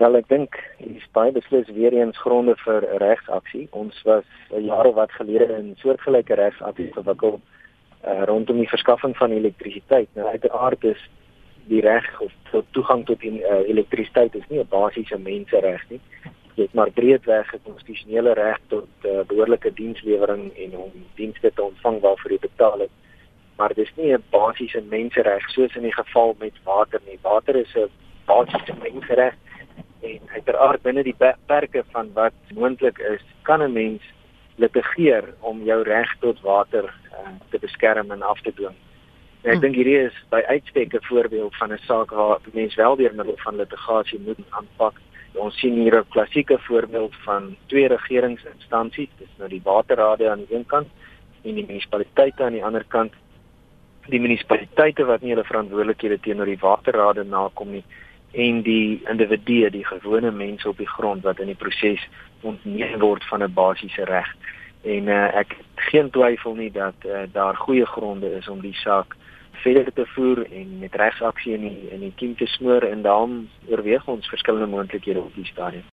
Wel ek dink hier's baie beslis weer eens gronde vir regsaksie. Ons was of wat gelede in soortgelyke regsaksie gewikkeld uh, rondom die verskaffing van elektrisiteit. Nou uiteraard is die reg of tot toegang tot die uh, elektrisiteit is nie 'n basiese mensereg nie. Dit is maar breedweg 'n konstitusionele reg tot uh, behoorlike dienslewering en om dienste te ontvang waarvoor jy betaal het. Maar dis nie 'n basiese mensereg soos in die geval met water nie. Water is 'n basiese mensereg en uiteraard binne die perke van wat moontlik is, kan 'n mens litigeer om jou reg tot water uh, te beskerm en af te dwing. En ek hm. dink hierdie is by uitstek 'n voorbeeld van 'n saak waar mense wel deur middel van litigasie moet aanpak. Ons sien hier 'n klassieke voorbeeld van twee regeringsinstansies, dis nou die waterrade aan die een kant en die munisipaliteite aan die ander kant. Die munisipaliteite wat nie hulle verantwoordelikhede teenoor die waterrade nakom nie en die individue, die gewone mense op die grond wat in die proses ontneem word van 'n basiese reg. En uh, ek geen twyfel nie dat uh, daar goeie gronde is om die saak verder te voer en met regsaksie in die in die kiem te smoor en daarom oorweeg ons verskillende moontlikhede op die stadium.